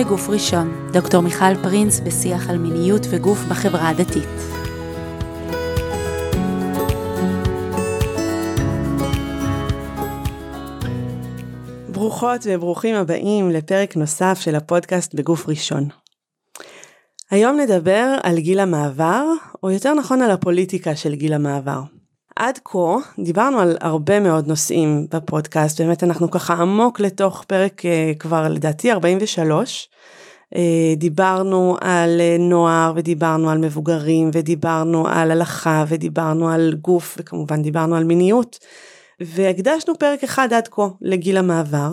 מגוף ראשון, דוקטור מיכל פרינס בשיח על מיניות וגוף בחברה הדתית. ברוכות וברוכים הבאים לפרק נוסף של הפודקאסט בגוף ראשון. היום נדבר על גיל המעבר, או יותר נכון על הפוליטיקה של גיל המעבר. עד כה דיברנו על הרבה מאוד נושאים בפודקאסט, באמת אנחנו ככה עמוק לתוך פרק uh, כבר לדעתי 43. Uh, אה, דיברנו על uh, נוער ודיברנו על מבוגרים ודיברנו על הלכה ודיברנו על גוף וכמובן דיברנו על מיניות. והקדשנו פרק אחד עד כה לגיל המעבר,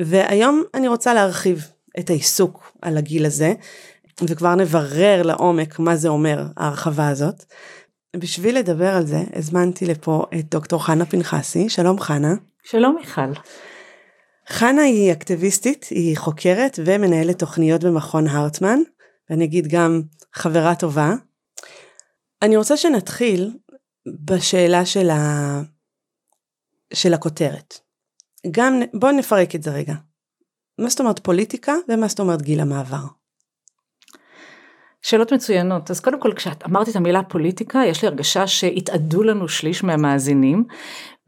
והיום אני רוצה להרחיב את העיסוק על הגיל הזה, וכבר נברר לעומק מה זה אומר ההרחבה הזאת. בשביל לדבר על זה הזמנתי לפה את דוקטור חנה פנחסי, שלום חנה. שלום מיכל. חנה היא אקטיביסטית, היא חוקרת ומנהלת תוכניות במכון הרטמן, ואני אגיד גם חברה טובה. אני רוצה שנתחיל בשאלה של, ה... של הכותרת. גם, בואו נפרק את זה רגע. מה זאת אומרת פוליטיקה ומה זאת אומרת גיל המעבר? שאלות מצוינות. אז קודם כל כשאת אמרתי את המילה פוליטיקה, יש לי הרגשה שהתאדו לנו שליש מהמאזינים,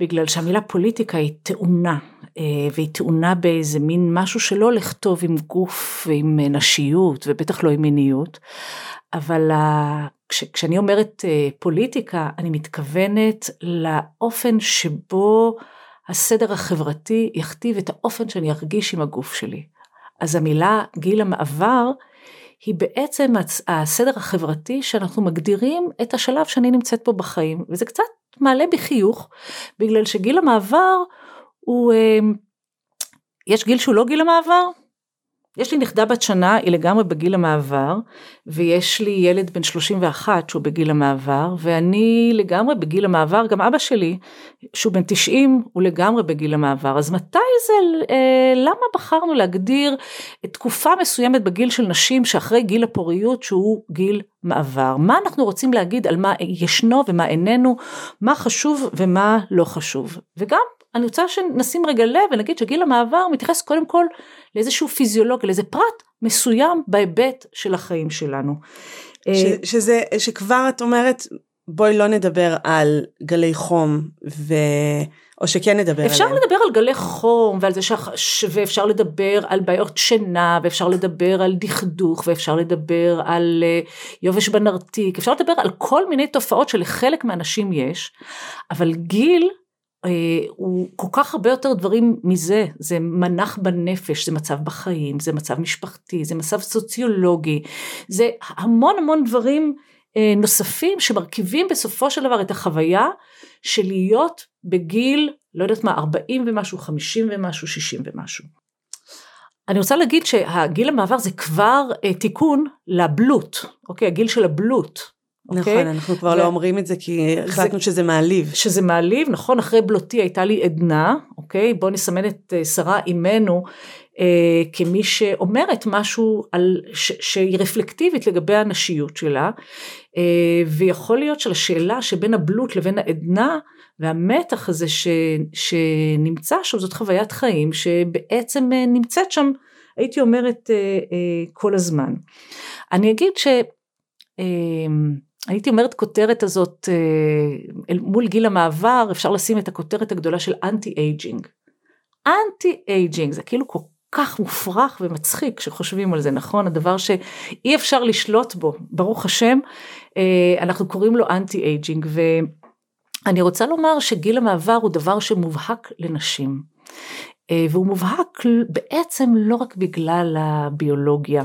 בגלל שהמילה פוליטיקה היא טעונה, אה, והיא טעונה באיזה מין משהו שלא טוב עם גוף ועם נשיות, ובטח לא עם מיניות. אבל כש, כשאני אומרת אה, פוליטיקה, אני מתכוונת לאופן שבו הסדר החברתי יכתיב את האופן שאני ארגיש עם הגוף שלי. אז המילה גיל המעבר היא בעצם הסדר החברתי שאנחנו מגדירים את השלב שאני נמצאת פה בחיים, וזה קצת מעלה בי חיוך, בגלל שגיל המעבר הוא, אה, יש גיל שהוא לא גיל המעבר, יש לי נכדה בת שנה, היא לגמרי בגיל המעבר, ויש לי ילד בן 31 שהוא בגיל המעבר, ואני לגמרי בגיל המעבר, גם אבא שלי, שהוא בן 90, הוא לגמרי בגיל המעבר. אז מתי זה, אה, למה בחרנו להגדיר תקופה מסוימת בגיל של נשים שאחרי גיל הפוריות שהוא גיל מעבר? מה אנחנו רוצים להגיד על מה ישנו ומה איננו, מה חשוב ומה לא חשוב. וגם אני רוצה שנשים רגע לב ונגיד שגיל המעבר מתייחס קודם כל לאיזשהו פיזיולוג, לאיזה פרט מסוים בהיבט של החיים שלנו. ש, שזה, שכבר את אומרת, בואי לא נדבר על גלי חום ו... או שכן נדבר אפשר עליהם. אפשר לדבר על גלי חום ועל זה ש... ואפשר לדבר על בעיות שינה ואפשר לדבר על דכדוך ואפשר לדבר על uh, יובש בנרתיק אפשר לדבר על כל מיני תופעות שלחלק מהאנשים יש אבל גיל אה, הוא כל כך הרבה יותר דברים מזה, זה מנח בנפש, זה מצב בחיים, זה מצב משפחתי, זה מצב סוציולוגי, זה המון המון דברים אה, נוספים שמרכיבים בסופו של דבר את החוויה של להיות בגיל, לא יודעת מה, 40 ומשהו, 50 ומשהו, 60 ומשהו. אני רוצה להגיד שהגיל המעבר זה כבר אה, תיקון לבלוט, אוקיי, הגיל של הבלוט. נכון, אוקיי? אנחנו כבר ו... לא אומרים את זה כי החלטנו זה... שזה מעליב. שזה מעליב, נכון, אחרי בלותי הייתה לי עדנה, אוקיי? בואו נסמן את אה, שרה אימנו אה, כמי שאומרת משהו על, ש, שהיא רפלקטיבית לגבי הנשיות שלה, אה, ויכול להיות שלשאלה שבין הבלוט לבין העדנה, והמתח הזה ש, שנמצא שם, זאת חוויית חיים שבעצם אה, נמצאת שם, הייתי אומרת, אה, אה, כל הזמן. אני אגיד ש... אה, הייתי אומרת כותרת הזאת אה, מול גיל המעבר אפשר לשים את הכותרת הגדולה של anti-aging. Anti-aging זה כאילו כל כך מופרך ומצחיק כשחושבים על זה נכון הדבר שאי אפשר לשלוט בו ברוך השם אה, אנחנו קוראים לו anti-aging ואני רוצה לומר שגיל המעבר הוא דבר שמובהק לנשים אה, והוא מובהק בעצם לא רק בגלל הביולוגיה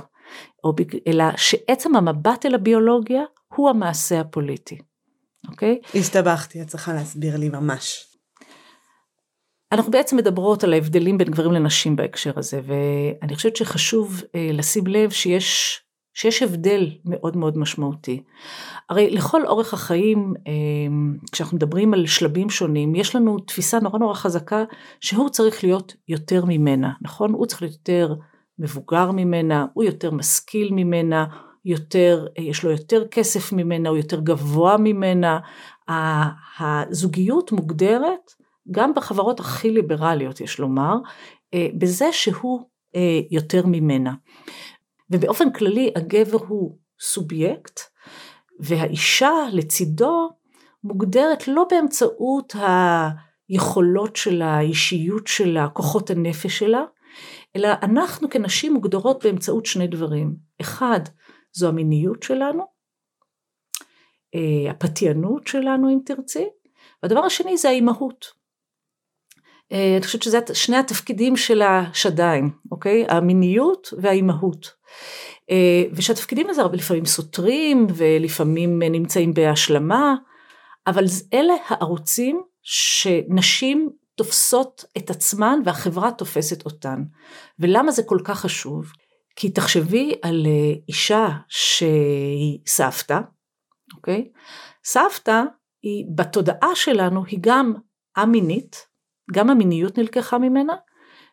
אלא שעצם המבט אל הביולוגיה הוא המעשה הפוליטי, אוקיי? הסתבכתי, את צריכה להסביר לי ממש. אנחנו בעצם מדברות על ההבדלים בין גברים לנשים בהקשר הזה, ואני חושבת שחשוב אה, לשים לב שיש, שיש הבדל מאוד מאוד משמעותי. הרי לכל אורך החיים, אה, כשאנחנו מדברים על שלבים שונים, יש לנו תפיסה נורא נורא חזקה שהוא צריך להיות יותר ממנה, נכון? הוא צריך להיות יותר מבוגר ממנה, הוא יותר משכיל ממנה, יותר, יש לו יותר כסף ממנה, הוא יותר גבוה ממנה. הזוגיות מוגדרת גם בחברות הכי ליברליות יש לומר, אה, בזה שהוא אה, יותר ממנה. ובאופן כללי הגבר הוא סובייקט, והאישה לצידו מוגדרת לא באמצעות היכולות שלה, האישיות שלה, כוחות הנפש שלה, אלא אנחנו כנשים מוגדרות באמצעות שני דברים. אחד, זו המיניות שלנו, אה, הפתיינות שלנו אם תרצי, והדבר השני זה האימהות. אה, אני חושבת שזה שני התפקידים של השדיים, אוקיי? המיניות והאימהות. אה, ושהתפקידים הזה לפעמים סותרים ולפעמים נמצאים בהשלמה, אבל אלה הערוצים שנשים תופסות את עצמן והחברה תופסת אותן. ולמה זה כל כך חשוב? כי תחשבי על אה, אישה שהיא סבתא, אוקיי? סבתא היא בתודעה שלנו היא גם א-מינית, גם המיניות נלקחה ממנה,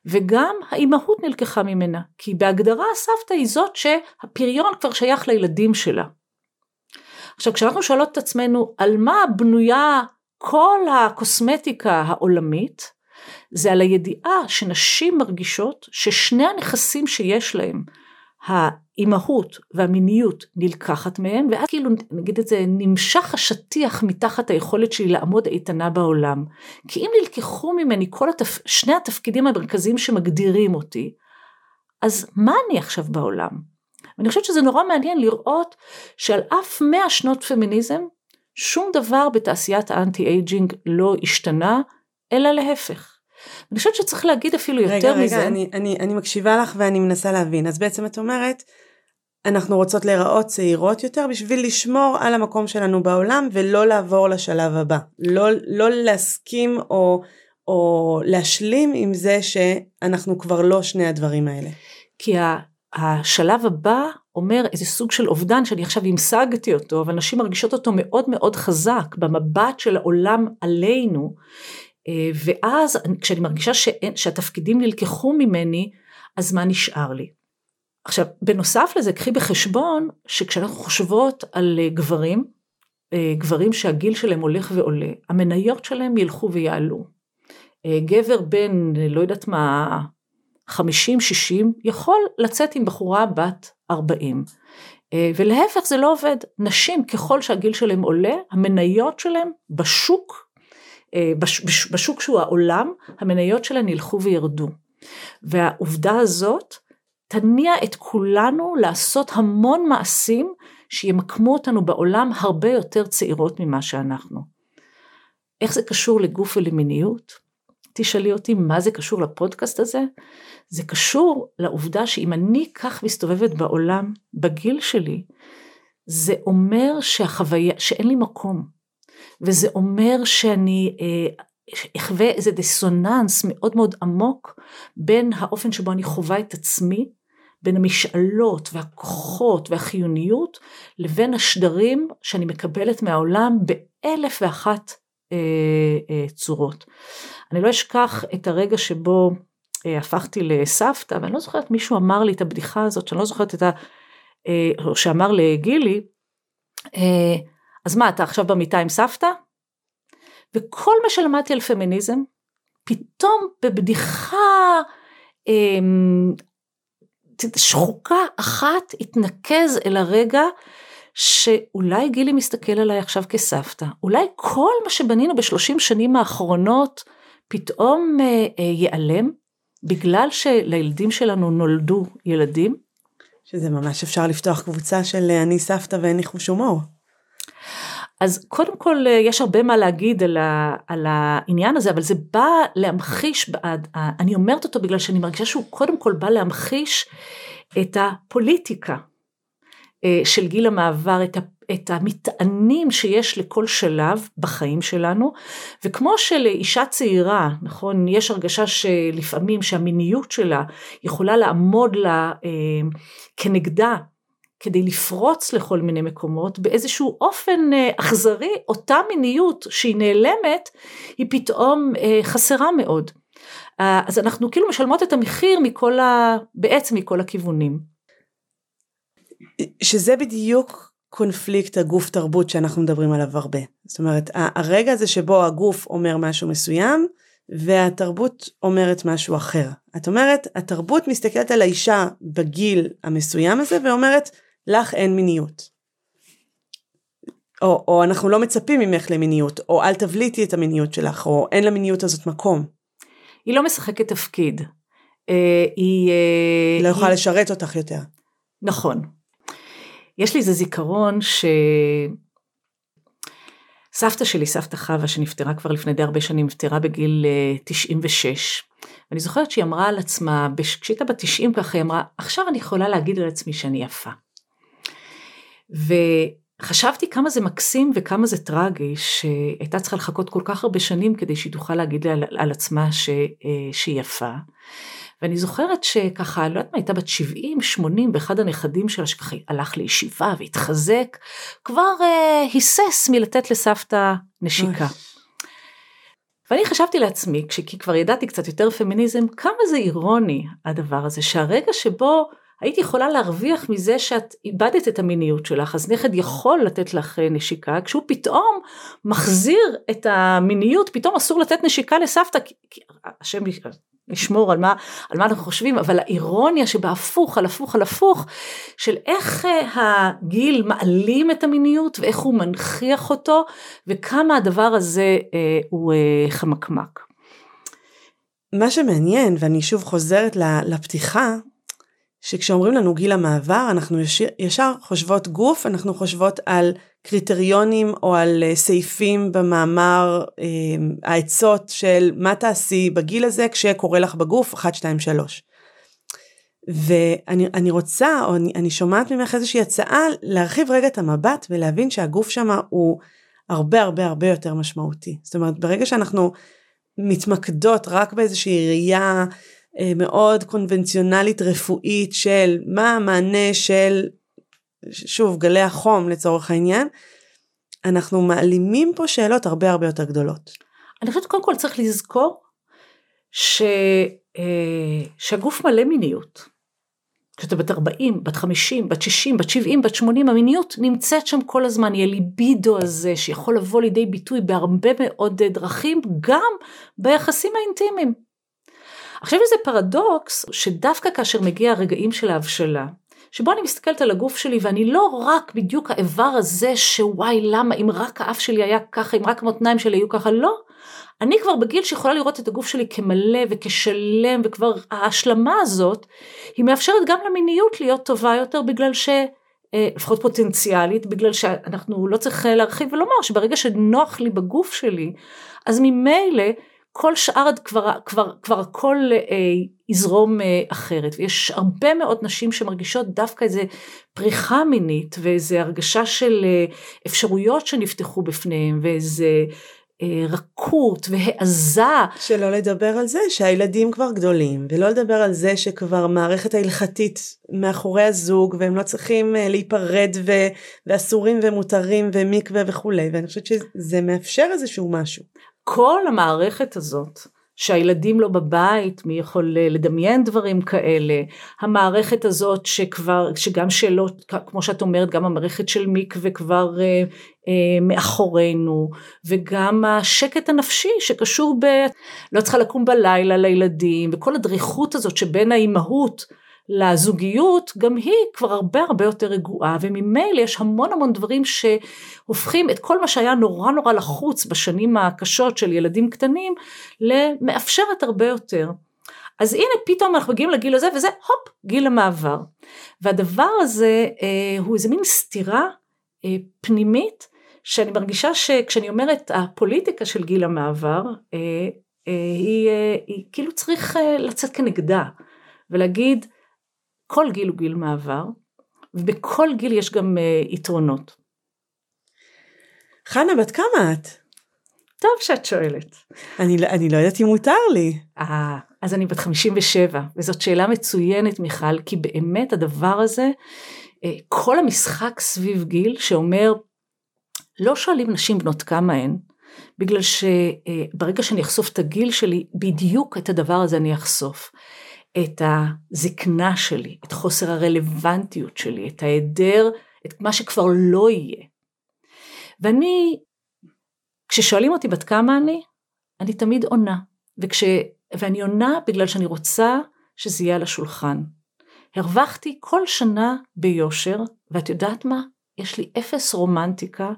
וגם האימהות נלקחה ממנה, כי בהגדרה הסבתא היא זאת שהפריון כבר שייך לילדים שלה. עכשיו כשאנחנו שואלות את עצמנו על מה בנויה כל הקוסמטיקה העולמית, זה על הידיעה שנשים מרגישות ששני הנכסים שיש להם, האימהות והמיניות נלקחת מהם, ואז כאילו נגיד את זה, נמשך השטיח מתחת היכולת שלי לעמוד איתנה בעולם. כי אם נלקחו ממני כל התפ... שני התפקידים המרכזיים שמגדירים אותי, אז מה אני עכשיו בעולם? ואני חושבת שזה נורא מעניין לראות שעל אף מאה שנות פמיניזם, שום דבר בתעשיית ה anti-aging לא השתנה, אלא להפך. אני חושבת שצריך להגיד אפילו רגע, יותר רגע, מזה. רגע, אני, אני, אני מקשיבה לך ואני מנסה להבין. אז בעצם את אומרת, אנחנו רוצות להיראות צעירות יותר בשביל לשמור על המקום שלנו בעולם ולא לעבור לשלב הבא. לא, לא להסכים או, או להשלים עם זה שאנחנו כבר לא שני הדברים האלה. כי השלב הבא אומר איזה סוג של אובדן שאני עכשיו המשגתי אותו, אבל נשים מרגישות אותו מאוד מאוד חזק במבט של העולם עלינו, ואז כשאני מרגישה שאין, שהתפקידים נלקחו ממני, אז מה נשאר לי? עכשיו, בנוסף לזה, קחי בחשבון שכשאנחנו חושבות על אה, גברים, אה, גברים שהגיל שלהם הולך ועולה, המניות שלהם ילכו ויעלו. גבר בן, לא יודעת מה, 50-60, יכול לצאת עם בחורה בת 40. ולהפך זה לא עובד. נשים, ככל שהגיל שלהם עולה, המניות שלהם בשוק אה, בשוק שהוא העולם, המניות שלהן ילכו וירדו. והעובדה הזאת תניע את כולנו לעשות המון מעשים שימקמו אותנו בעולם הרבה יותר צעירות ממה שאנחנו. איך זה קשור לגוף ולמיניות? תשאלי אותי מה זה קשור לפודקאסט הזה? זה קשור לעובדה שאם אני כך מסתובבת בעולם בגיל שלי, זה אומר שהחוויה, שאין לי מקום. וזה אומר שאני אה, אחווה איזה דיסוננס מאוד מאוד עמוק בין האופן שבו אני חווה את עצמי, בין המשאלות והכוחות והחיוניות, לבין השדרים שאני מקבלת מהעולם באלף ואחת אה, אה, צורות. אני לא אשכח את הרגע שבו אה, הפכתי לסבתא, ואני לא זוכרת מישהו אמר לי את הבדיחה הזאת, שאני לא זוכרת את ה... אה, שאמר לגילי, אה, אז מה, אתה עכשיו במיטה עם סבתא? וכל מה שלמדתי על פמיניזם, פתאום בבדיחה אמ, שחוקה אחת התנקז אל הרגע שאולי גילי מסתכל עליי עכשיו כסבתא, אולי כל מה שבנינו בשלושים שנים האחרונות פתאום אה, אה, ייעלם, בגלל שלילדים שלנו נולדו ילדים. שזה ממש אפשר לפתוח קבוצה של אה, אני סבתא ואין לי חוש הומור. אז קודם כל אה, יש הרבה מה להגיד על, ה, על העניין הזה, אבל זה בא להמחיש, אני אומרת אותו בגלל שאני מרגישה שהוא קודם כל בא להמחיש את הפוליטיקה אה, של גיל המעבר, את, ה, את המטענים שיש לכל שלב בחיים שלנו, וכמו שלאישה צעירה, נכון, יש הרגשה שלפעמים שהמיניות שלה יכולה לעמוד לה אה, כנגדה כדי לפרוץ לכל מיני מקומות באיזשהו אופן אה, אכזרי, אותה מיניות שהיא נעלמת, היא פתאום אה, חסרה מאוד. אה, אז אנחנו כאילו משלמות את המחיר מכל ה... בעצם מכל הכיוונים. שזה בדיוק קונפליקט הגוף תרבות שאנחנו מדברים עליו הרבה. זאת אומרת, הרגע הזה שבו הגוף אומר משהו מסוים, והתרבות אומרת משהו אחר. את אומרת, התרבות מסתכלת על האישה בגיל המסוים הזה ואומרת, לך אין מיניות. או, או אנחנו לא מצפים ממך למיניות, או אל תבליטי את המיניות שלך, או אין למיניות הזאת מקום. היא לא משחקת תפקיד. אה, היא... אה, לא יכולה היא... לשרת אותך יותר. נכון. יש לי איזה זיכרון ש... סבתא שלי, סבתא חווה, שנפטרה כבר לפני די הרבה שנים, נפטרה בגיל 96. אה, ואני זוכרת שהיא אמרה על עצמה, כשהיא הייתה בת 90 ככה, היא אמרה, עכשיו אני יכולה להגיד על עצמי שאני יפה. וחשבתי כמה זה מקסים וכמה זה טרגי, שהייתה צריכה לחכות כל כך הרבה שנים כדי שהיא תוכל להגיד על, על עצמה ש, אה, שהיא יפה. ואני זוכרת שככה, לא יודעת מה, הייתה בת 70, 80, ואחד הנכדים שלה שככה הלך לישיבה והתחזק, כבר אה, היסס מלתת לסבתא נשיקה. ואני חשבתי לעצמי, כי כבר ידעתי קצת יותר פמיניזם, כמה זה אירוני הדבר הזה, שהרגע שבו היית יכולה להרוויח מזה שאת איבדת את המיניות שלך, אז נכד יכול לתת לך אה, נשיקה, כשהוא פתאום מחזיר את המיניות, פתאום אסור לתת נשיקה לסבתא, כי השם לשמור על מה, על מה אנחנו חושבים, אבל האירוניה שבהפוך על הפוך על הפוך, של איך אה, הגיל מעלים את המיניות ואיך הוא מנכיח אותו, וכמה הדבר הזה אה, הוא אה, חמקמק. מה שמעניין, ואני שוב חוזרת לפתיחה, שכשאומרים לנו גיל המעבר, אנחנו ישר, חושבות גוף, אנחנו חושבות על קריטריונים או על אה, סעיפים במאמר אה, העצות של מה תעשי בגיל הזה כשקורה לך בגוף 1, 2, 3. ואני רוצה, או אני, אני שומעת ממך איזושהי הצעה להרחיב רגע את המבט ולהבין שהגוף שם הוא הרבה הרבה הרבה יותר משמעותי. זאת אומרת, ברגע שאנחנו מתמקדות רק באיזושהי ראייה מאוד קונבנציונלית רפואית של מה המענה של, שוב, גלי החום לצורך העניין, אנחנו מעלימים פה שאלות הרבה הרבה יותר גדולות. אני חושבת קודם כל צריך לזכור ש, אה, שהגוף מלא מיניות. כשאתה בת 40, בת 50, בת 60, בת 70, בת 80, המיניות נמצאת שם כל הזמן, היא הליבידו הזה שיכול לבוא לידי ביטוי בהרבה מאוד דרכים, גם ביחסים האינטימיים. עכשיו איזה פרדוקס שדווקא כאשר מגיע הרגעים של ההבשלה, שבו אני מסתכלת על הגוף שלי ואני לא רק בדיוק האיבר הזה שוואי למה אם רק האף שלי היה ככה, אם רק המותניים שלי היו ככה, לא. אני כבר בגיל שיכולה לראות את הגוף שלי כמלא וכשלם וכבר ההשלמה הזאת היא מאפשרת גם למיניות להיות טובה יותר בגלל ש... אה, לפחות פוטנציאלית, בגלל שאנחנו לא צריך להרחיב ולומר שברגע שנוח לי בגוף שלי, אז ממילא כל שאר כבר, כבר, כבר הכל אה, יזרום אה, אחרת ויש הרבה מאוד נשים שמרגישות דווקא איזה פריחה מינית ואיזה הרגשה של אה, אפשרויות שנפתחו בפניהם ואיזה אה, רכות והעזה. שלא לדבר על זה שהילדים כבר גדולים ולא לדבר על זה שכבר מערכת ההלכתית מאחורי הזוג והם לא צריכים אה, להיפרד ו... ואסורים ומותרים ומקווה וכולי ואני חושבת שזה מאפשר איזשהו משהו. כל המערכת הזאת, שהילדים לא בבית, מי יכול אה, לדמיין דברים כאלה, המערכת הזאת שכבר, שגם שאלות, כמו שאת אומרת, גם המערכת של מקווה כבר אה, אה, מאחורינו, וגם השקט הנפשי שקשור ב... לא צריכה לקום בלילה לילדים, וכל הדריכות הזאת שבין האימהות לזוגיות, גם היא כבר הרבה הרבה יותר רגועה, וממילא יש המון המון דברים שהופכים את כל מה שהיה נורא נורא לחוץ בשנים הקשות של ילדים קטנים, למאפשרת הרבה יותר. אז הנה פתאום אנחנו מגיעים לגיל הזה וזה הופ גיל המעבר. והדבר הזה אה, הוא איזה מין סתירה אה, פנימית שאני מרגישה שכשאני אומרת הפוליטיקה של גיל המעבר אה, אה, היא, אה, היא כאילו צריך אה, לצאת כנגדה ולהגיד כל גיל הוא גיל מעבר, ובכל גיל יש גם uh, יתרונות. חנה, בת כמה את? טוב שאת שואלת. אני, לא, אני לא יודעת אם מותר לי. אה, אז אני בת 57, וזאת שאלה מצוינת מיכל, כי באמת הדבר הזה, אה, כל המשחק סביב גיל שאומר, לא שואלים נשים בנות כמה הן, בגלל שברגע שאני אחשוף את הגיל שלי, בדיוק את הדבר הזה אני אחשוף. את הזקנה שלי, את חוסר הרלוונטיות שלי, את ההיעדר, את מה שכבר לא יהיה. ואני, כששואלים אותי בת כמה אני, אני תמיד עונה. וכש... ואני עונה בגלל שאני רוצה שזה יהיה על השולחן. הרווחתי כל שנה ביושר, ואת יודעת מה? יש לי אפס רומנטיקה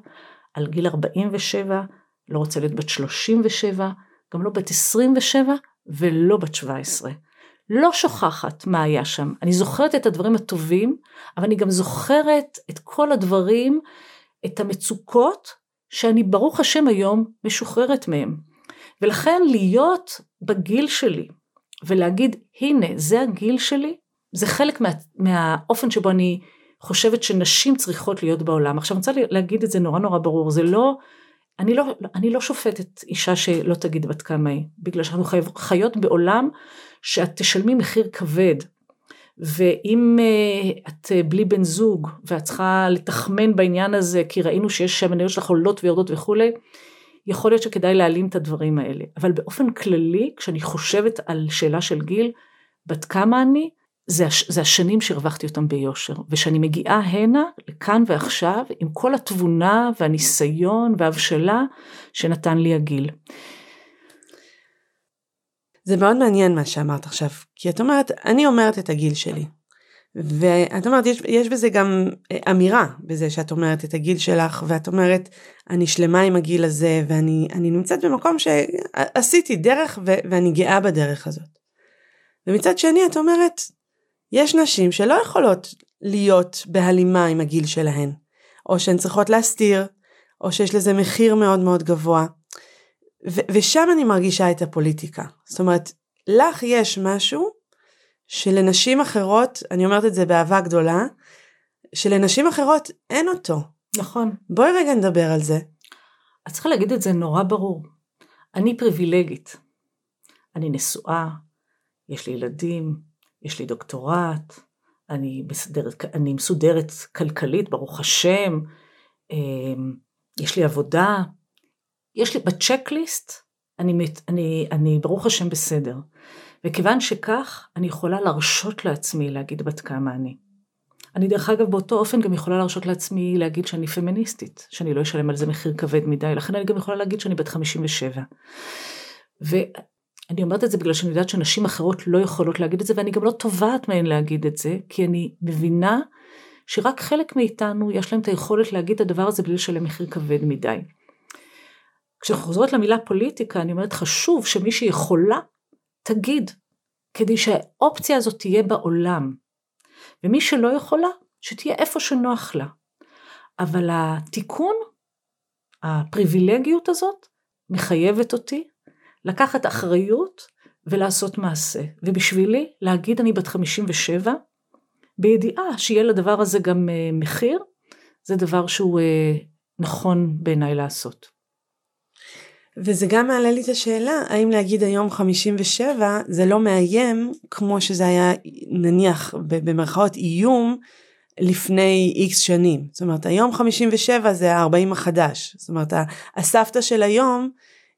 על גיל 47, לא רוצה להיות בת 37, גם לא בת 27 ולא בת 17. לא שוכחת מה היה שם. אני זוכרת את הדברים הטובים, אבל אני גם זוכרת את כל הדברים, את המצוקות, שאני ברוך השם היום משוחררת מהם. ולכן להיות בגיל שלי ולהגיד, הנה, זה הגיל שלי, זה חלק מה, מהאופן שבו אני חושבת שנשים צריכות להיות בעולם. עכשיו אני רוצה להגיד את זה נורא נורא ברור, זה לא, אני לא, אני לא שופטת אישה שלא תגיד בת כמה היא, בגלל שאנחנו חיות בעולם שאת תשלמי מחיר כבד. ואם uh, את uh, בלי בן זוג ואת צריכה לתחמן בעניין הזה כי ראינו שיש המניות שלך עולות ויורדות וכולי, יכול להיות שכדאי להעלים את הדברים האלה. אבל באופן כללי, כשאני חושבת על שאלה של גיל, בת כמה אני, זה, הש, זה השנים שהרווחתי אותם ביושר. ושאני מגיעה הנה, לכאן ועכשיו, עם כל התבונה והניסיון וההבשלה שנתן לי הגיל. זה מאוד מעניין מה שאמרת עכשיו, כי את אומרת, אני אומרת את הגיל שלי. ואת אומרת, יש, יש בזה גם אה, אמירה בזה שאת אומרת את הגיל שלך, ואת אומרת, אני שלמה עם הגיל הזה, ואני נמצאת במקום שעשיתי דרך, ו, ואני גאה בדרך הזאת. ומצד שני, את אומרת, יש נשים שלא יכולות להיות בהלימה עם הגיל שלהן, או שהן צריכות להסתיר, או שיש לזה מחיר מאוד מאוד גבוה. ו- ושם אני מרגישה את הפוליטיקה. זאת אומרת, לך יש משהו שלנשים אחרות, אני אומרת את זה באהבה גדולה, שלנשים אחרות אין אותו. נכון. בואי רגע נדבר על זה. את צריכה להגיד את זה נורא ברור. אני פריבילגית. אני נשואה, יש לי ילדים, יש לי דוקטורט, אני מסודרת, אני מסודרת כלכלית, ברוך השם, אמ, יש לי עבודה, יש לי בצ'קליסט, אני, אני, אני ברוך השם בסדר. וכיוון שכך, אני יכולה להרשות לעצמי להגיד בת כמה אני. אני דרך אגב באותו אופן גם יכולה להרשות לעצמי להגיד שאני פמיניסטית, שאני לא אשלם על זה מחיר כבד מדי, לכן אני גם יכולה להגיד שאני בת 57. ואני אומרת את זה בגלל שאני יודעת שנשים אחרות לא יכולות להגיד את זה, ואני גם לא תובעת מהן להגיד את זה, כי אני מבינה שרק חלק מאיתנו יש להם את היכולת להגיד את הדבר הזה בלי לשלם מחיר כבד מדי. כשאנחנו חוזרות למילה פוליטיקה, אני אומרת חשוב שמי שיכולה תגיד, כדי שהאופציה הזאת תהיה בעולם. ומי שלא יכולה, שתהיה איפה שנוח לה. אבל התיקון, הפריבילגיות הזאת, מחייבת אותי לקחת אחריות ולעשות מעשה. ובשבילי, להגיד אני בת 57, בידיעה שיהיה לדבר הזה גם אה, מחיר, זה דבר שהוא אה, נכון בעיניי לעשות. וזה גם מעלה לי את השאלה, האם להגיד היום 57 זה לא מאיים כמו שזה היה נניח במרכאות איום לפני איקס שנים. זאת אומרת היום 57 זה ה-40 החדש. זאת אומרת הסבתא של היום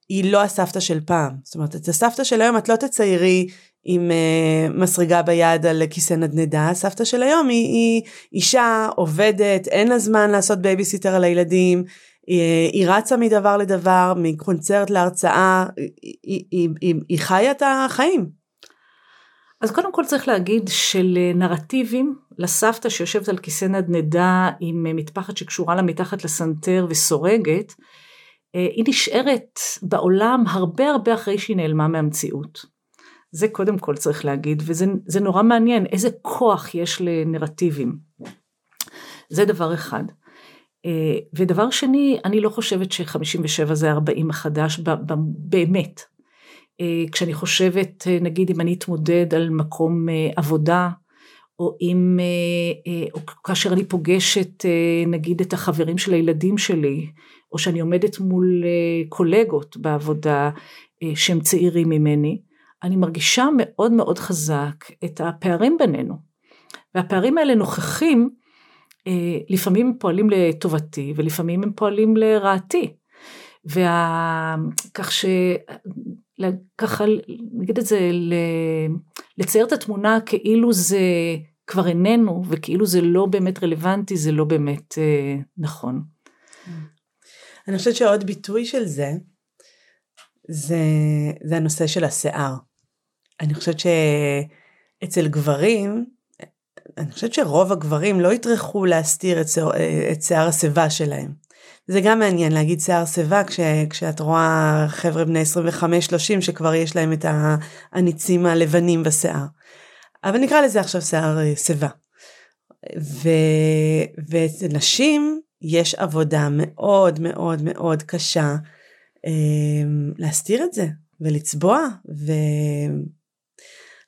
היא לא הסבתא של פעם. זאת אומרת את הסבתא של היום את לא תציירי עם אה, מסריגה ביד על כיסא נדנדה, הסבתא של היום היא, היא אישה עובדת, אין לה זמן לעשות בייביסיטר על הילדים, היא, רצה מדבר לדבר, מקונצרט להרצאה, היא, היא, היא, היא חיה את החיים. אז קודם כל צריך להגיד שלנרטיבים, לסבתא שיושבת על כיסא נדנדה עם מטפחת שקשורה לה מתחת לסנטר וסורגת, אה, היא נשארת בעולם הרבה הרבה אחרי שהיא נעלמה מהמציאות. זה קודם כל צריך להגיד, וזה נורא מעניין איזה כוח יש לנרטיבים. זה דבר אחד. אה, ודבר שני, אני לא חושבת ש-57 זה 40 החדש, באמת. אה, כשאני חושבת, אה, נגיד אם אני אתמודד על מקום עבודה, או אם, או כאשר אני פוגשת נגיד את החברים של הילדים שלי, או שאני עומדת מול קולגות בעבודה שהם צעירים ממני, אני מרגישה מאוד מאוד חזק את הפערים בינינו. והפערים האלה נוכחים אה, לפעמים הם פועלים לטובתי ולפעמים הם פועלים לרעתי. וה... כך ש... ככה, נגיד את זה, לצייר את התמונה כאילו זה כבר איננו, וכאילו זה לא באמת רלוונטי, זה לא באמת אה, נכון. אני חושבת שעוד ביטוי של זה, זה, זה הנושא של השיער. אני חושבת שאצל גברים, אני חושבת שרוב הגברים לא יטרחו להסתיר את שיער, השיבה שלהם. זה גם מעניין להגיד שיער שיבה כש, כשאת רואה חבר'ה בני 25-30 שכבר יש להם את הניצים הלבנים בשיער. אבל נקרא לזה עכשיו שיער אה, שיבה. נשים יש עבודה מאוד מאוד מאוד קשה אה, להסתיר את זה ולצבוע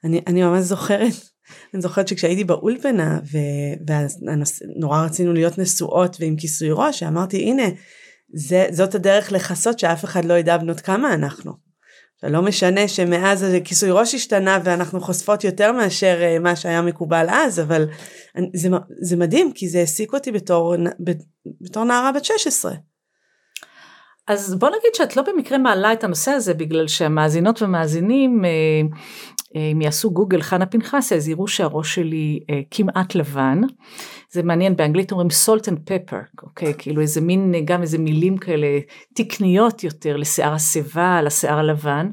ואני ממש זוכרת אני זוכרת שכשהייתי באולפנה ונורא רצינו להיות נשואות ועם כיסוי ראש אמרתי הנה זה, זאת הדרך לכסות שאף אחד לא ידע בנות כמה אנחנו. לא משנה שמאז כיסוי ראש השתנה ואנחנו חושפות יותר מאשר אה, מה שהיה מקובל אז אבל זה, זה מדהים כי זה העסיק אותי בתור, בתור נערה בת 16. אז בוא נגיד שאת לא במקרה מעלה את הנושא הזה בגלל שהמאזינות ומאזינים אה, אה, אם יעשו גוגל חנה פנחסי אז יראו שהראש שלי כמעט לבן. זה מעניין באנגלית אומרים salt and pepper אוקיי כאילו איזה מין גם איזה מילים כאלה תקניות יותר לשיער השיבה לשיער הלבן.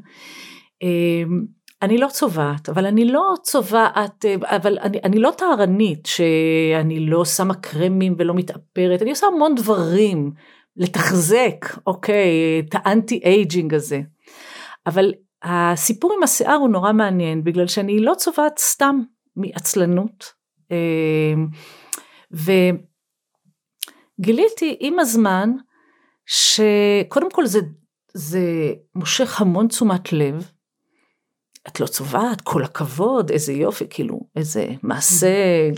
אני לא צובעת, אבל אני לא צובעת, אבל אני, אני לא טהרנית, שאני לא שמה קרמים ולא מתאפרת, אני עושה המון דברים לתחזק, אוקיי, את ה anti-aging הזה. אבל הסיפור עם השיער הוא נורא מעניין, בגלל שאני לא צובעת סתם מעצלנות. אמ, וגיליתי עם הזמן, שקודם כל זה, זה מושך המון תשומת לב, את לא צובעת, כל הכבוד, איזה יופי, כאילו, איזה מעשה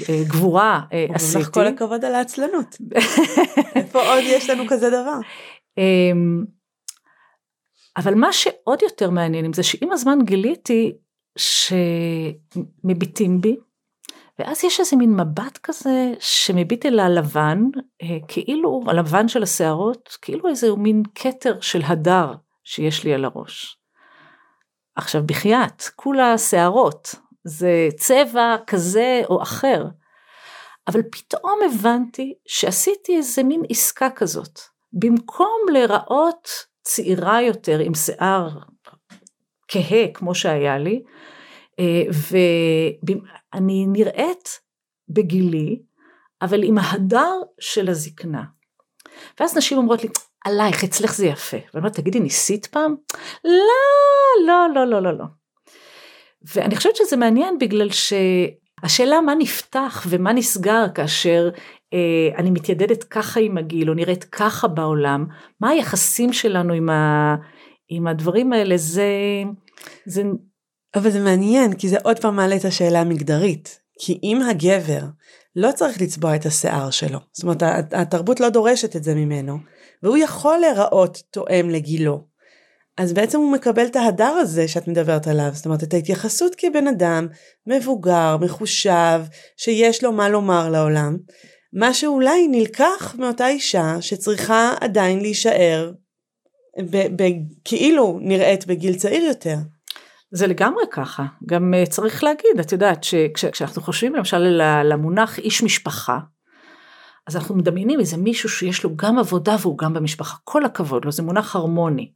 אה, גבורה אה, עשיתי. כל הכבוד על העצלנות. איפה עוד יש לנו כזה דבר? אמ, אבל מה שעוד יותר מעניין עם זה שעם הזמן גיליתי שמביטים בי, ואז יש איזה מין מבט כזה שמביט אל הלבן, אה, כאילו, הלבן של השערות, כאילו איזה מין כתר של הדר שיש לי על הראש. עכשיו בחייאת, כולה שערות, זה צבע כזה או אחר. אבל פתאום הבנתי שעשיתי איזה מין עסקה כזאת. במקום להיראות צעירה יותר עם שיער כהה כמו שהיה לי, אה, ואני נראית בגילי, אבל עם ההדר של הזקנה. ואז נשים אומרות לי, עלייך, אצלך זה יפה. ואני אומרת, תגידי, ניסית פעם? לא, לא, לא, לא, לא, לא. ואני חושבת שזה מעניין בגלל שהשאלה מה נפתח ומה נסגר כאשר אה, אני מתיידדת ככה עם הגיל או נראית ככה בעולם, מה היחסים שלנו עם, ה, עם הדברים האלה, זה, זה... אבל זה מעניין, כי זה עוד פעם מעלה את השאלה המגדרית. כי אם הגבר לא צריך לצבוע את השיער שלו, זאת אומרת התרבות לא דורשת את זה ממנו, והוא יכול להיראות תואם לגילו. אז בעצם הוא מקבל את ההדר הזה שאת מדברת עליו, זאת אומרת את ההתייחסות כבן אדם מבוגר, מחושב, שיש לו מה לומר לעולם, מה שאולי נלקח מאותה אישה שצריכה עדיין להישאר כאילו נראית בגיל צעיר יותר. זה לגמרי ככה, גם אה, צריך להגיד, את יודעת שכשאנחנו חושבים למשל למונח איש משפחה, אז אנחנו מדמיינים איזה מישהו שיש לו גם עבודה והוא גם במשפחה, כל הכבוד לו, זה מונח הרמוני.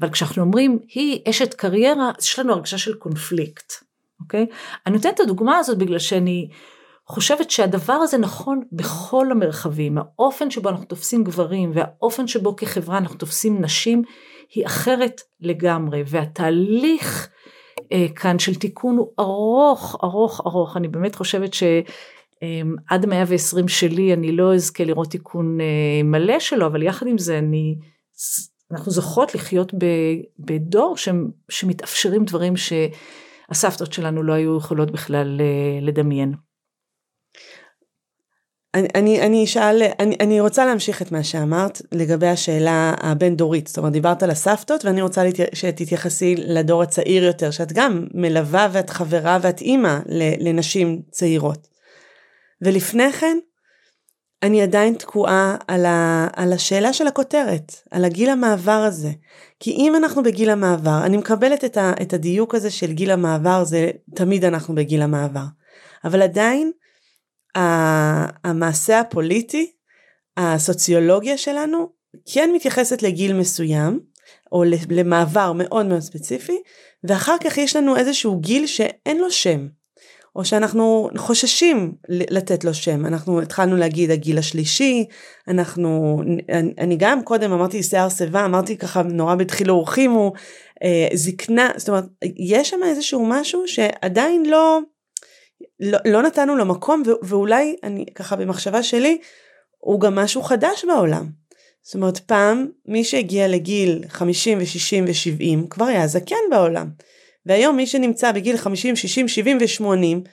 אבל כשאנחנו אומרים, היא אשת קריירה, יש לנו הרגשה של קונפליקט, אוקיי? אני נותנת את הדוגמה הזאת בגלל שאני חושבת שהדבר הזה נכון בכל המרחבים, האופן שבו אנחנו תופסים גברים והאופן שבו כחברה אנחנו תופסים נשים, היא אחרת לגמרי, והתהליך אה, כאן של תיקון הוא ארוך, ארוך, ארוך, אני באמת חושבת ש... אמ, עד 120 שלי אני לא אזכה לראות תיקון אה, מלא שלו, אבל יחד עם זה אני, אנחנו זוכות לחיות בדור שמתאפשרים דברים שהסבתות שלנו לא היו יכולות בכלל אה, לדמיין. אני, אני, אני אשאל, אני, אני רוצה להמשיך את מה שאמרת לגבי השאלה הבין דורית, זאת אומרת דיברת על הסבתות ואני רוצה שתתייחסי לדור הצעיר יותר, שאת גם מלווה ואת חברה ואת אימא לנשים צעירות. ולפני כן, אני עדיין תקועה על, ה, על השאלה של הכותרת, על הגיל המעבר הזה. כי אם אנחנו בגיל המעבר, אני מקבלת את, ה, את הדיוק הזה של גיל המעבר, זה תמיד אנחנו בגיל המעבר. אבל עדיין, ה, המעשה הפוליטי, הסוציולוגיה שלנו, כן מתייחסת לגיל מסוים, או למעבר מאוד מאוד ספציפי, ואחר כך יש לנו איזשהו גיל שאין לו שם, או שאנחנו חוששים לתת לו שם. אנחנו התחלנו להגיד הגיל השלישי, אנחנו, אני גם קודם אמרתי שיער שיבה, אמרתי ככה נורא בדחילו ורחימו, אה, זקנה, זאת אומרת, יש שם איזשהו משהו שעדיין לא, לא, לא נתנו לו מקום, ואולי אני ככה במחשבה שלי, הוא גם משהו חדש בעולם. זאת אומרת, פעם מי שהגיע לגיל 50 ו-60 ו-70 כבר היה זקן בעולם. והיום מי שנמצא בגיל 50, 60, 70 ו-80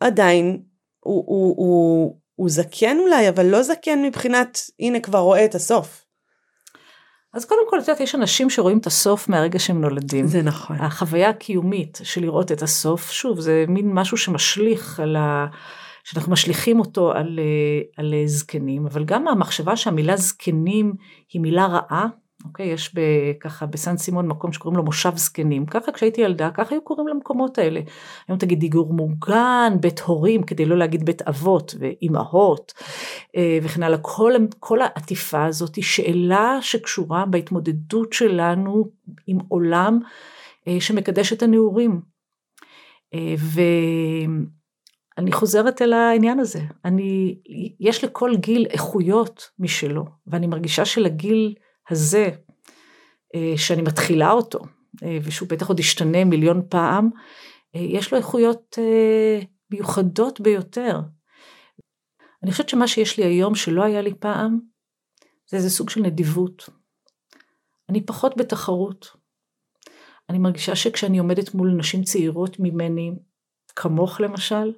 עדיין הוא, הוא, הוא, הוא זקן אולי, אבל לא זקן מבחינת הנה כבר רואה את הסוף. אז קודם כל, את יודעת, יש אנשים שרואים את הסוף מהרגע שהם נולדים. זה נכון. החוויה הקיומית של לראות את הסוף, שוב, זה מין משהו שמשליך על ה... שאנחנו משליכים אותו על, אה, על זקנים, אבל גם המחשבה שהמילה זקנים היא מילה רעה, אוקיי, יש ב, ככה בסן סימון מקום שקוראים לו מושב זקנים, ככה כשהייתי ילדה, ככה היו קוראים למקומות האלה. היום תגיד דיגור מוגן, בית הורים, כדי לא להגיד בית אבות ואימהות אה, וכן הלאה. כל, כל העטיפה הזאת היא שאלה שקשורה בהתמודדות שלנו עם עולם אה, שמקדש את הנעורים. ו... אני חוזרת אל העניין הזה. אני, יש לכל גיל איכויות משלו, ואני מרגישה שלגיל הזה, אה, שאני מתחילה אותו, אה, ושהוא בטח עוד ישתנה מיליון פעם, אה, יש לו איכויות מיוחדות ביותר. אני חושבת שמה שיש לי היום שלא היה לי פעם, זה איזה סוג של נדיבות. אני פחות בתחרות. אני מרגישה שכשאני עומדת מול נשים צעירות ממני, כמוך למשל,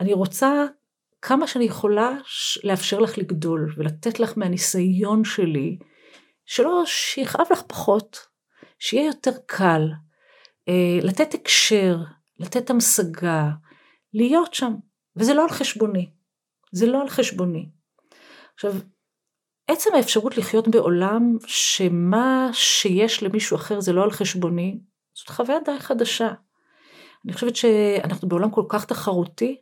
אני רוצה כמה שאני יכולה לאפשר לך לגדול ולתת לך מהניסיון שלי, שלא שיכאב לך פחות, שיהיה יותר קל, אה, לתת הקשר, לתת המשגה, להיות שם, וזה לא על חשבוני, זה לא על חשבוני. עכשיו, עצם האפשרות לחיות בעולם שמה שיש למישהו אחר זה לא על חשבוני, זאת חוויה די חדשה. אני חושבת שאנחנו בעולם כל כך תחרותי,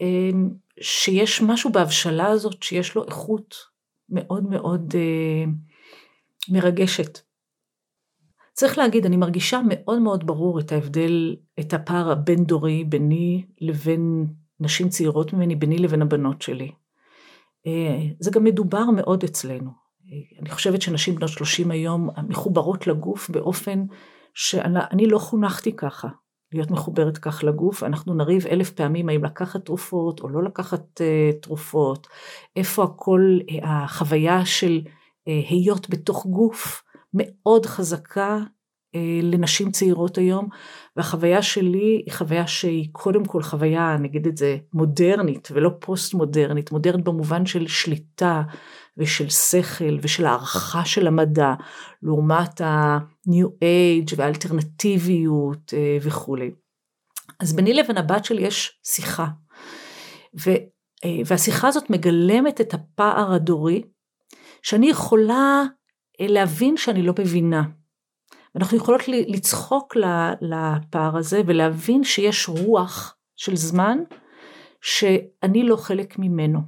אמ, שיש משהו בהבשלה הזאת שיש לו איכות מאוד מאוד אה, מרגשת. צריך להגיד, אני מרגישה מאוד מאוד ברור את ההבדל, את הפער הבין דורי ביני לבין נשים צעירות ממני, ביני לבין הבנות שלי. אה, זה גם מדובר מאוד אצלנו. אה, אני חושבת שנשים בנות 30 היום מחוברות לגוף באופן שאני לא חונכתי ככה. להיות מחוברת כך לגוף, אנחנו נריב אלף פעמים האם לקחת תרופות או לא לקחת uh, תרופות, איפה הכל, uh, החוויה של היות בתוך גוף מאוד חזקה uh, לנשים צעירות היום, והחוויה שלי היא חוויה שהיא קודם כל חוויה, נגיד את זה, מודרנית ולא פוסט מודרנית, מודרנית במובן של שליטה ושל שכל ושל הערכה של המדע, לעומת ה-new age והאלטרנטיביות אה, וכולי. אז ביני לבין הבת שלי יש שיחה, ו, אה, והשיחה הזאת מגלמת את הפער הדורי, שאני יכולה אה, להבין שאני לא מבינה. אנחנו יכולות לצחוק לפער הזה ולהבין שיש רוח של זמן שאני לא חלק ממנו.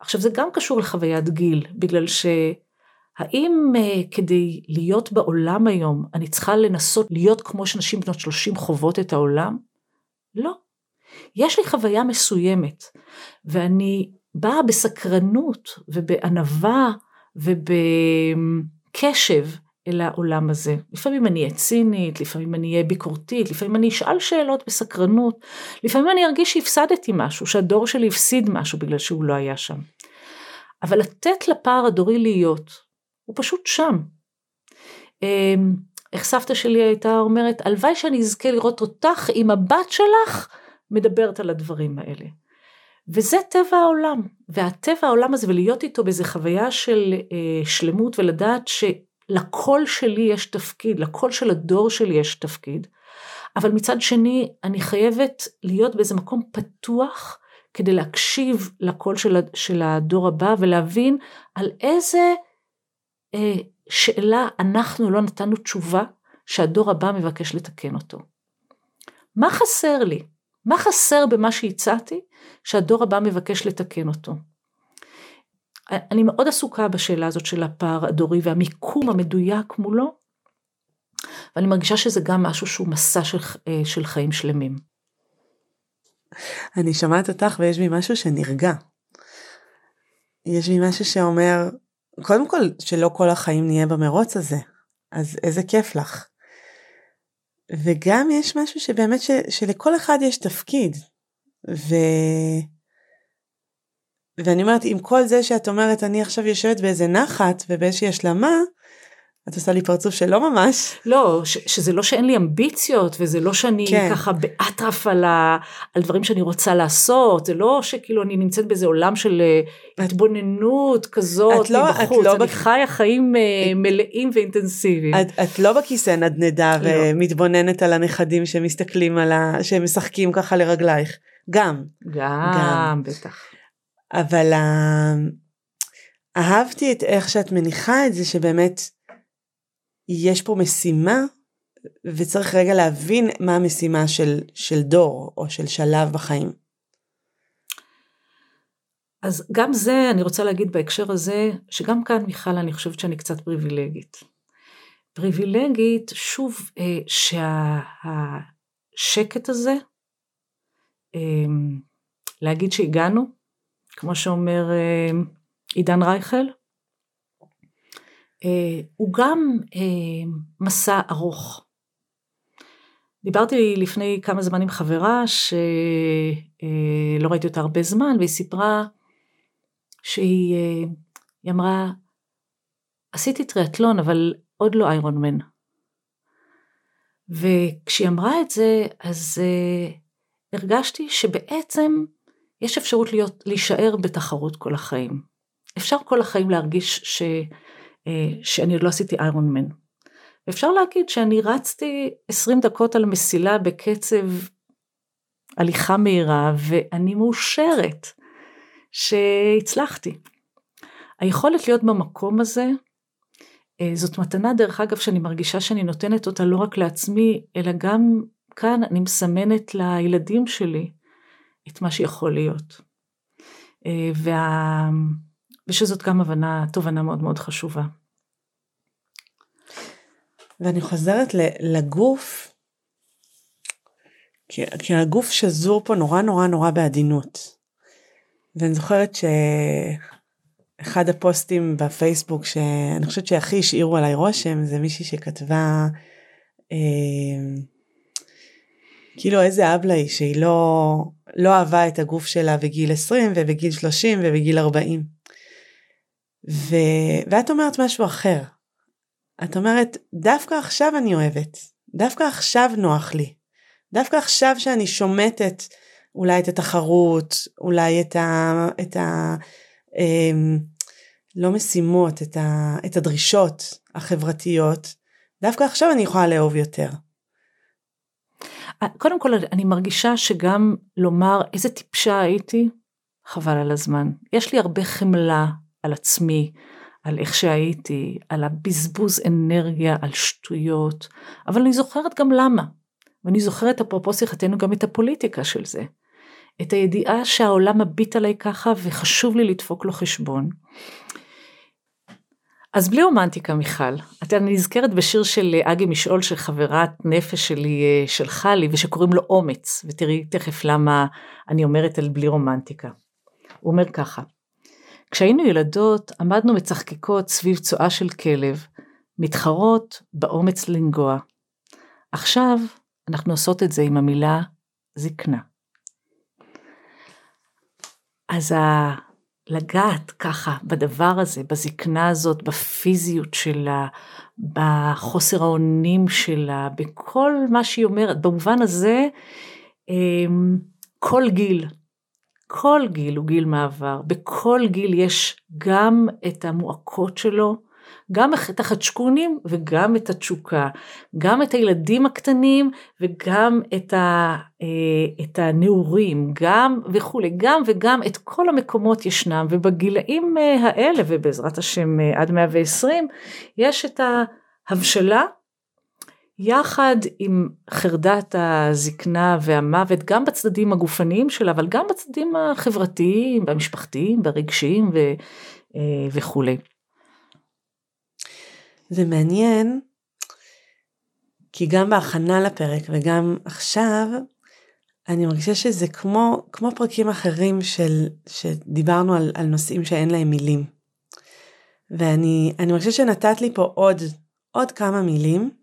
עכשיו זה גם קשור לחוויית גיל, בגלל שהאם uh, כדי להיות בעולם היום אני צריכה לנסות להיות כמו שנשים בנות 30 חוות את העולם? לא. יש לי חוויה מסוימת, ואני באה בסקרנות ובענווה ובקשב אל העולם הזה. לפעמים אני אהיה צינית, לפעמים אני אהיה ביקורתית, לפעמים אני אשאל שאלות בסקרנות, לפעמים אני ארגיש שהפסדתי משהו, שהדור שלי הפסיד משהו בגלל שהוא לא היה שם. אבל לתת לפער הדורי להיות, הוא פשוט שם. אמ, איך סבתא שלי הייתה אומרת, הלוואי שאני אזכה לראות אותך עם הבת שלך מדברת על הדברים האלה. וזה טבע העולם, והטבע העולם הזה ולהיות איתו באיזה חוויה של אה, שלמות ולדעת ש... לקול שלי יש תפקיד, לקול של הדור שלי יש תפקיד, אבל מצד שני אני חייבת להיות באיזה מקום פתוח כדי להקשיב לקול של, של הדור הבא ולהבין על איזה אה, שאלה אנחנו לא נתנו תשובה שהדור הבא מבקש לתקן אותו. מה חסר לי? מה חסר במה שהצעתי שהדור הבא מבקש לתקן אותו? אני מאוד עסוקה בשאלה הזאת של הפער הדורי והמיקום המדויק מולו, ואני מרגישה שזה גם משהו שהוא מסע של, אה, של חיים שלמים. אני שומעת אותך ויש בי משהו שנרגע. יש בי משהו שאומר, קודם כל, שלא כל החיים נהיה במרוץ הזה, אז איזה כיף לך. וגם יש משהו שבאמת ש, שלכל אחד יש תפקיד. ו... ואני אומרת, עם כל זה שאת אומרת, אני עכשיו יושבת באיזה נחת ובאיזושהי השלמה, את עושה לי פרצוף שלא ממש. לא, ש, שזה לא שאין לי אמביציות, וזה לא שאני כן. ככה באטרף על, ה, על דברים שאני רוצה לעשות, זה לא שכאילו אני נמצאת באיזה עולם של אה, את, התבוננות כזאת את לא, מבחוץ, את לא אני בק... חיה חיים את, אה, מלאים ואינטנסיביים. את, את לא בכיסא נדנדה לא. ומתבוננת על הנכדים שמסתכלים על ה... שמשחקים ככה לרגלייך. גם. גם, גם. בטח. אבל אהבתי את איך שאת מניחה את זה שבאמת יש פה משימה וצריך רגע להבין מה המשימה של, של דור או של שלב בחיים. אז גם זה אני רוצה להגיד בהקשר הזה שגם כאן מיכל אני חושבת שאני קצת פריבילגית. פריבילגית שוב אה, שהשקט הזה אה, להגיד שהגענו כמו שאומר אה, עידן רייכל הוא גם אה, מסע ארוך. דיברתי לפני כמה זמן עם חברה שלא אה, ראיתי אותה הרבה זמן והיא סיפרה שהיא אמרה עשיתי טריאטלון אבל עוד לא איירון מן. וכשהיא אמרה את זה אז הרגשתי שבעצם יש אפשרות להיות, להישאר בתחרות כל החיים. אפשר כל החיים להרגיש ש... אה, שאני עוד לא עשיתי איירון מן. אפשר להגיד שאני רצתי 20 דקות על מסילה בקצב הליכה מהירה ואני מאושרת שהצלחתי. היכולת להיות במקום הזה אה, זאת מתנה דרך אגב שאני מרגישה שאני נותנת אותה לא רק לעצמי אלא גם כאן אני מסמנת לילדים שלי את מה שיכול להיות. אה, וה... ושזאת גם הבנה, תובנה מאוד מאוד חשובה. ואני חוזרת לגוף, כי, כי הגוף שזור פה נורא נורא נורא בעדינות. ואני זוכרת שאחד הפוסטים בפייסבוק שאני חושבת שהכי השאירו עליי רושם זה מישהי שכתבה אה, כאילו איזה אבלה היא שהיא לא, לא אהבה את הגוף שלה בגיל 20 ובגיל 30 ובגיל 40. ו... ואת אומרת משהו אחר. את אומרת, דווקא עכשיו אני אוהבת, דווקא עכשיו נוח לי, דווקא עכשיו שאני שומטת אולי את התחרות, אולי את ה... את ה אה, לא משימות, את, ה, את הדרישות החברתיות, דווקא עכשיו אני יכולה לאהוב יותר. קודם כל אני מרגישה שגם לומר איזה טיפשה הייתי, חבל על הזמן. יש לי הרבה חמלה על עצמי, על איך שהייתי, על הבזבוז אנרגיה, על שטויות, אבל אני זוכרת גם למה. ואני זוכרת אפרופו שיחתנו גם את הפוליטיקה של זה. את הידיעה שהעולם מביט עליי ככה וחשוב לי לדפוק לו חשבון. אז בלי רומנטיקה מיכל, את אני נזכרת בשיר של אגי משעול שחברת נפש שלי אה, שלחה לי ושקוראים לו אומץ, ותראי תכף למה אני אומרת על בלי רומנטיקה. הוא אומר ככה, כשהיינו ילדות עמדנו מצחקקות סביב צואה של כלב, מתחרות באומץ לנגוע. עכשיו אנחנו עושות את זה עם המילה זקנה. אז ה... לגעת ככה בדבר הזה, בזקנה הזאת, בפיזיות שלה, בחוסר האונים שלה, בכל מה שהיא אומרת, במובן הזה, אמ, כל גיל כל גיל הוא גיל מעבר, בכל גיל יש גם את המועקות שלו, גם את החדשקונים וגם את התשוקה, גם את הילדים הקטנים וגם את, ה, אה, את הנעורים, גם וכולי, גם וגם את כל המקומות ישנם, ובגילאים אה, האלה, ובעזרת השם אה, עד 120, יש את ההבשלה יחד עם חרדת הזקנה והמוות, גם בצדדים הגופניים שלה, אבל גם בצדדים החברתיים, והמשפחתיים, והרגשיים, וכולי. זה מעניין, כי גם בהכנה לפרק וגם עכשיו, אני מרגישה שזה כמו, כמו פרקים אחרים של, שדיברנו על, על נושאים שאין להם מילים. ואני מרגישה שנתת לי פה עוד, עוד כמה מילים, אה,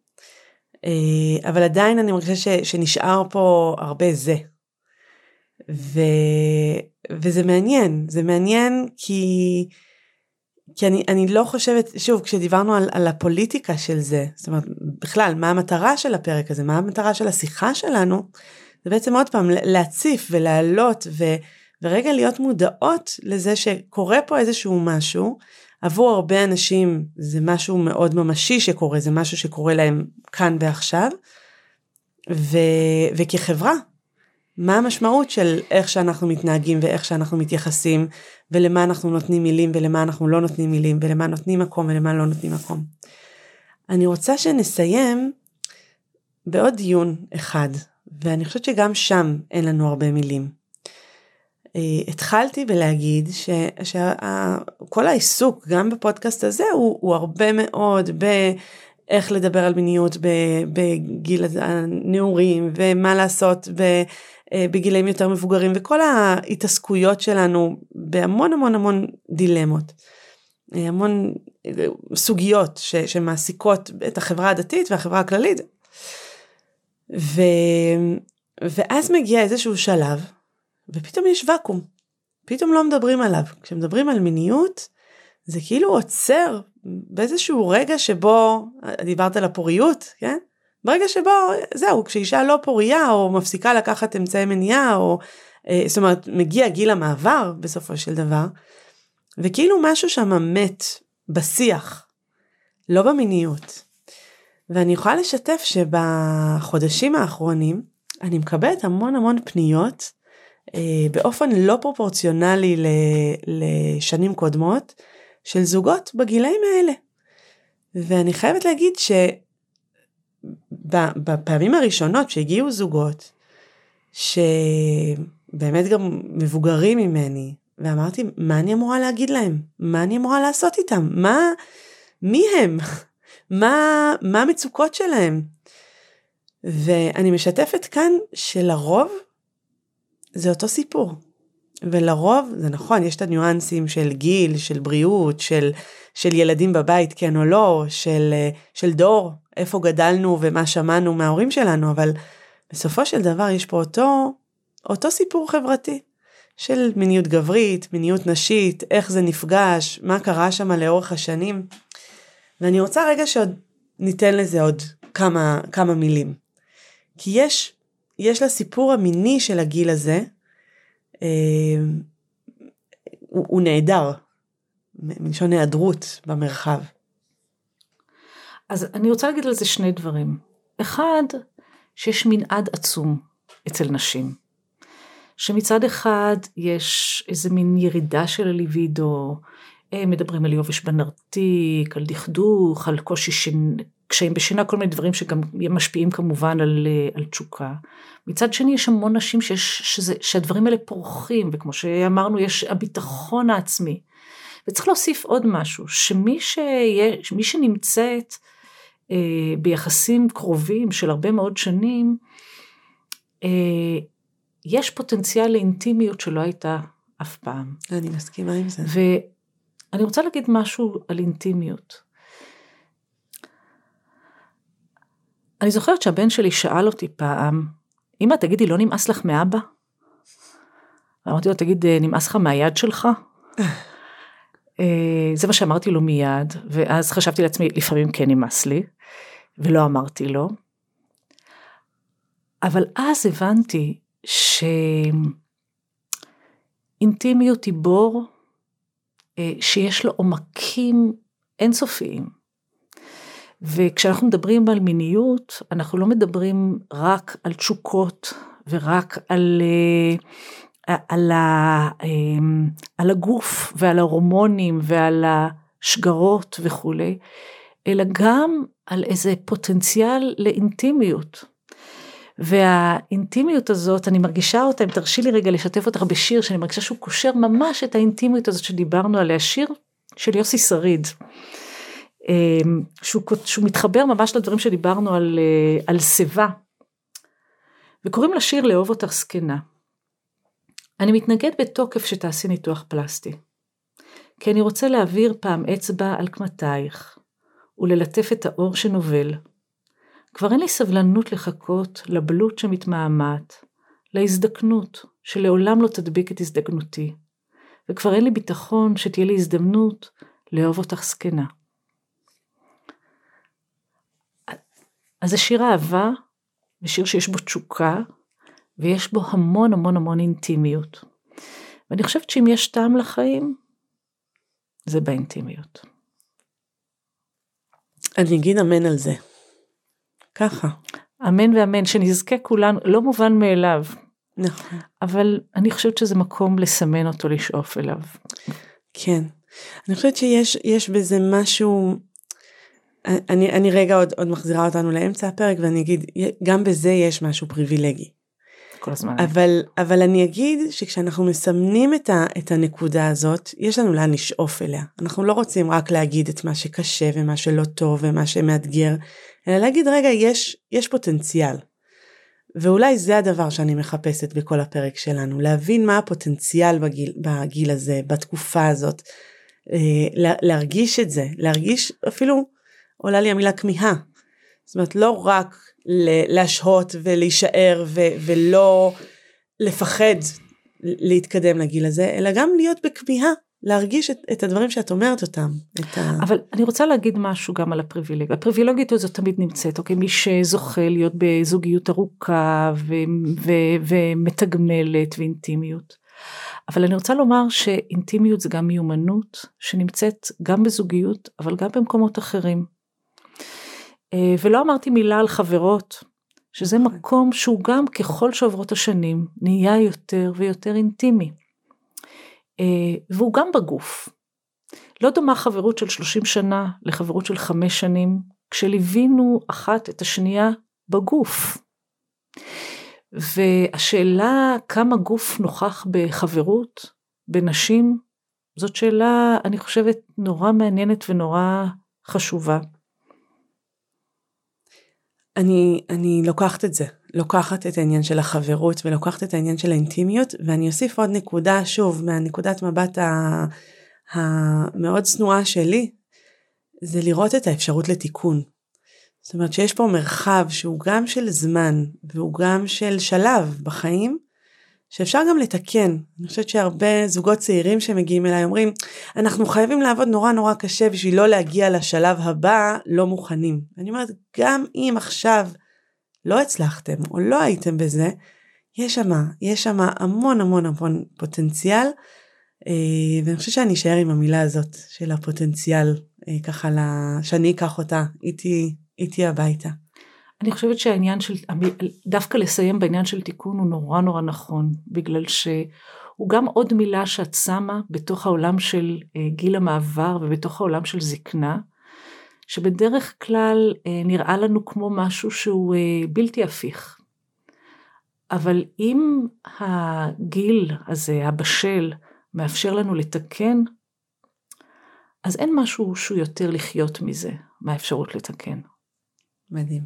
אבל עדיין אני מרגישה ש, שנשאר פה הרבה זה. ו, וזה מעניין, זה מעניין כי, כי אני, אני לא חושבת, שוב, כשדיברנו על, על הפוליטיקה של זה, זאת אומרת, בכלל, מה המטרה של הפרק הזה, מה המטרה של השיחה שלנו, זה בעצם עוד פעם להציף ולהעלות ו, ורגע להיות מודעות לזה שקורה פה איזשהו משהו, עבור הרבה אנשים זה משהו מאוד ממשי שקורה, זה משהו שקורה להם כאן ועכשיו, ו, וכחברה, מה המשמעות של איך שאנחנו מתנהגים ואיך שאנחנו מתייחסים ולמה אנחנו נותנים מילים ולמה אנחנו לא נותנים מילים ולמה נותנים מקום ולמה לא נותנים מקום. אני רוצה שנסיים בעוד דיון אחד ואני חושבת שגם שם אין לנו הרבה מילים. אה, התחלתי בלהגיד שכל העיסוק גם בפודקאסט הזה הוא, הוא הרבה מאוד באיך לדבר על מיניות בגיל הנעורים ומה לעשות אה, בגילאים יותר מבוגרים וכל ההתעסקויות שלנו בהמון המון המון דילמות. אה, המון סוגיות ש, שמעסיקות את החברה הדתית והחברה הכללית ו... ואז מגיע איזשהו שלב, ופתאום יש ואקום. פתאום לא מדברים עליו. כשמדברים על מיניות, זה כאילו עוצר באיזשהו רגע שבו, דיברת על הפוריות, כן? ברגע שבו, זהו, כשאישה לא פוריה, או מפסיקה לקחת אמצעי מניעה, או, אה, זאת אומרת, מגיע גיל המעבר בסופו של דבר, וכאילו משהו שם מת בשיח, לא במיניות. ואני יכולה לשתף שבחודשים האחרונים אני מקבלת המון המון פניות באופן לא פרופורציונלי לשנים קודמות של זוגות בגילאים האלה. ואני חייבת להגיד שבפעמים הראשונות שהגיעו זוגות שבאמת גם מבוגרים ממני ואמרתי מה אני אמורה להגיד להם מה אני אמורה לעשות איתם מה מי הם מה, מה המצוקות שלהם. ואני משתפת כאן שלרוב זה אותו סיפור. ולרוב, זה נכון, יש את הניואנסים של גיל, של בריאות, של, של ילדים בבית, כן או לא, של, של דור, איפה גדלנו ומה שמענו מההורים שלנו, אבל בסופו של דבר יש פה אותו, אותו סיפור חברתי של מיניות גברית, מיניות נשית, איך זה נפגש, מה קרה שם לאורך השנים. ואני רוצה רגע שעוד ניתן לזה עוד כמה, כמה מילים. כי יש, יש לסיפור המיני של הגיל הזה, אה, הוא, הוא נהדר, מלשון היעדרות במרחב. אז אני רוצה להגיד על זה שני דברים. אחד, שיש מנעד עצום אצל נשים. שמצד אחד יש איזה מין ירידה של הליבידו, מדברים על יובש בנרתיק, על דכדוך, על קושי, שנ... קשיים בשינה, כל מיני דברים שגם משפיעים כמובן על, על תשוקה. מצד שני יש המון נשים שיש, שזה, שהדברים האלה פורחים, וכמו שאמרנו יש הביטחון העצמי. וצריך להוסיף עוד משהו, שמי שיה, שנמצאת אה, ביחסים קרובים של הרבה מאוד שנים, אה, יש פוטנציאל לאינטימיות שלא הייתה אף פעם. אני מסכימה עם זה. אני רוצה להגיד משהו על אינטימיות. אני זוכרת שהבן שלי שאל אותי פעם, אמא תגידי לא נמאס לך מאבא? אמרתי לו תגיד נמאס לך מהיד שלך? אה, זה מה שאמרתי לו מיד, ואז חשבתי לעצמי לפעמים כן נמאס לי, ולא אמרתי לו. אבל אז הבנתי שאינטימיות היא בור אה, שיש לו עומקים אינסופיים. וכשאנחנו מדברים על מיניות, אנחנו לא מדברים רק על תשוקות ורק על, אה, על, ה, אה, על הגוף ועל ההורמונים ועל השגרות וכולי, אלא גם על איזה פוטנציאל לאינטימיות. והאינטימיות הזאת, אני מרגישה אותה, אם תרשי לי רגע לשתף אותך בשיר, שאני מרגישה שהוא קושר ממש את האינטימיות הזאת שדיברנו עליה, שיר של יוסי שריד, אמ, שהוא, שהוא מתחבר ממש לדברים שדיברנו על, אה, על שיבה, וקוראים לשיר לאהוב אותך זקנה. אני מתנגד בתוקף שתעשי ניתוח פלסטי, כי אני רוצה להעביר פעם אצבע על קמתייך, וללטף את האור שנובל. כבר אין לי סבלנות לחכות לבלוט שמתמהמת, להזדקנות שלעולם לא תדביק את הזדקנותי, וכבר אין לי ביטחון שתהיה לי הזדמנות לאהוב אותך זקנה. אז זה שיר אהבה, ושיר שיש בו תשוקה, ויש בו המון המון המון אינטימיות. ואני חושבת שאם יש טעם לחיים, זה באינטימיות. אני אגיד אמן על זה. ככה. אמן ואמן, שנזכה כולנו, לא מובן מאליו. נכון. אבל אני חושבת שזה מקום לסמן אותו, לשאוף אליו. כן. אני חושבת שיש בזה משהו, אני, אני רגע עוד, עוד מחזירה אותנו לאמצע הפרק ואני אגיד, גם בזה יש משהו פריבילגי. כל הזמן. אבל, אבל אני אגיד שכשאנחנו מסמנים את, ה, את הנקודה הזאת, יש לנו לאן לשאוף אליה. אנחנו לא רוצים רק להגיד את מה שקשה ומה שלא טוב ומה שמאתגר, אלא להגיד רגע, יש, יש פוטנציאל. ואולי זה הדבר שאני מחפשת בכל הפרק שלנו, להבין מה הפוטנציאל בגיל, בגיל הזה, בתקופה הזאת, אה, להרגיש את זה, להרגיש אפילו, עולה לי המילה כמיהה. זאת אומרת, לא רק להשהות ולהישאר ו- ולא לפחד להתקדם לגיל הזה, אלא גם להיות בכמיהה, להרגיש את, את הדברים שאת אומרת אותם. את ה... אבל אני רוצה להגיד משהו גם על הפריבילגיה. הפריבילגית הזאת תמיד נמצאת, אוקיי? מי שזוכה להיות בזוגיות ארוכה ו- ו- ומתגמלת ואינטימיות. אבל אני רוצה לומר שאינטימיות זה גם מיומנות שנמצאת גם בזוגיות, אבל גם במקומות אחרים. אה, ולא אמרתי מילה על חברות, שזה נכון. מקום שהוא גם ככל שעוברות השנים נהיה יותר ויותר אינטימי. אה, והוא גם בגוף. לא דומה חברות של 30 שנה לחברות של 5 שנים, כשליווינו אחת את השנייה בגוף. והשאלה כמה גוף נוכח בחברות בנשים, זאת שאלה, אני חושבת, נורא מעניינת ונורא חשובה. אני, אני לוקחת את זה, לוקחת את העניין של החברות ולוקחת את העניין של האינטימיות ואני אוסיף עוד נקודה שוב מהנקודת מבט המאוד צנועה שלי, זה לראות את האפשרות לתיקון. זאת אומרת שיש פה מרחב שהוא גם של זמן והוא גם של שלב בחיים שאפשר גם לתקן. אני חושבת שהרבה זוגות צעירים שמגיעים אליי אומרים, אנחנו חייבים לעבוד נורא נורא קשה בשביל לא להגיע לשלב הבא לא מוכנים. אני אומרת, גם אם עכשיו לא הצלחתם או לא הייתם בזה, יש שם, יש שם המון המון המון פוטנציאל, אה, ואני חושבת שאני אשאר עם המילה הזאת של הפוטנציאל, אה, ככה, שאני אקח אותה איתי, איתי הביתה. אני חושבת שהעניין של, דווקא לסיים בעניין של תיקון הוא נורא נורא נכון, בגלל שהוא גם עוד מילה שאת שמה בתוך העולם של אה, גיל המעבר ובתוך העולם של זקנה, שבדרך כלל אה, נראה לנו כמו משהו שהוא אה, בלתי הפיך. אבל אם הגיל הזה, הבשל, מאפשר לנו לתקן, אז אין משהו שהוא יותר לחיות מזה, מהאפשרות לתקן. מדהים.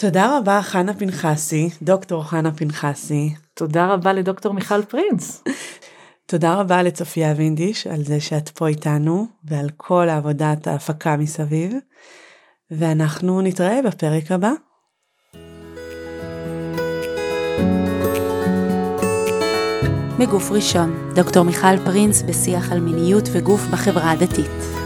תודה רבה חנה פנחסי, דוקטור חנה פנחסי. תודה רבה לדוקטור מיכל פרינס. תודה רבה לצופיה וינדיש על זה שאת פה איתנו ועל כל העבודת ההפקה מסביב. ואנחנו נתראה בפרק הבא. מגוף ראשון, דוקטור מיכל פרינס בשיח על מיניות וגוף בחברה הדתית.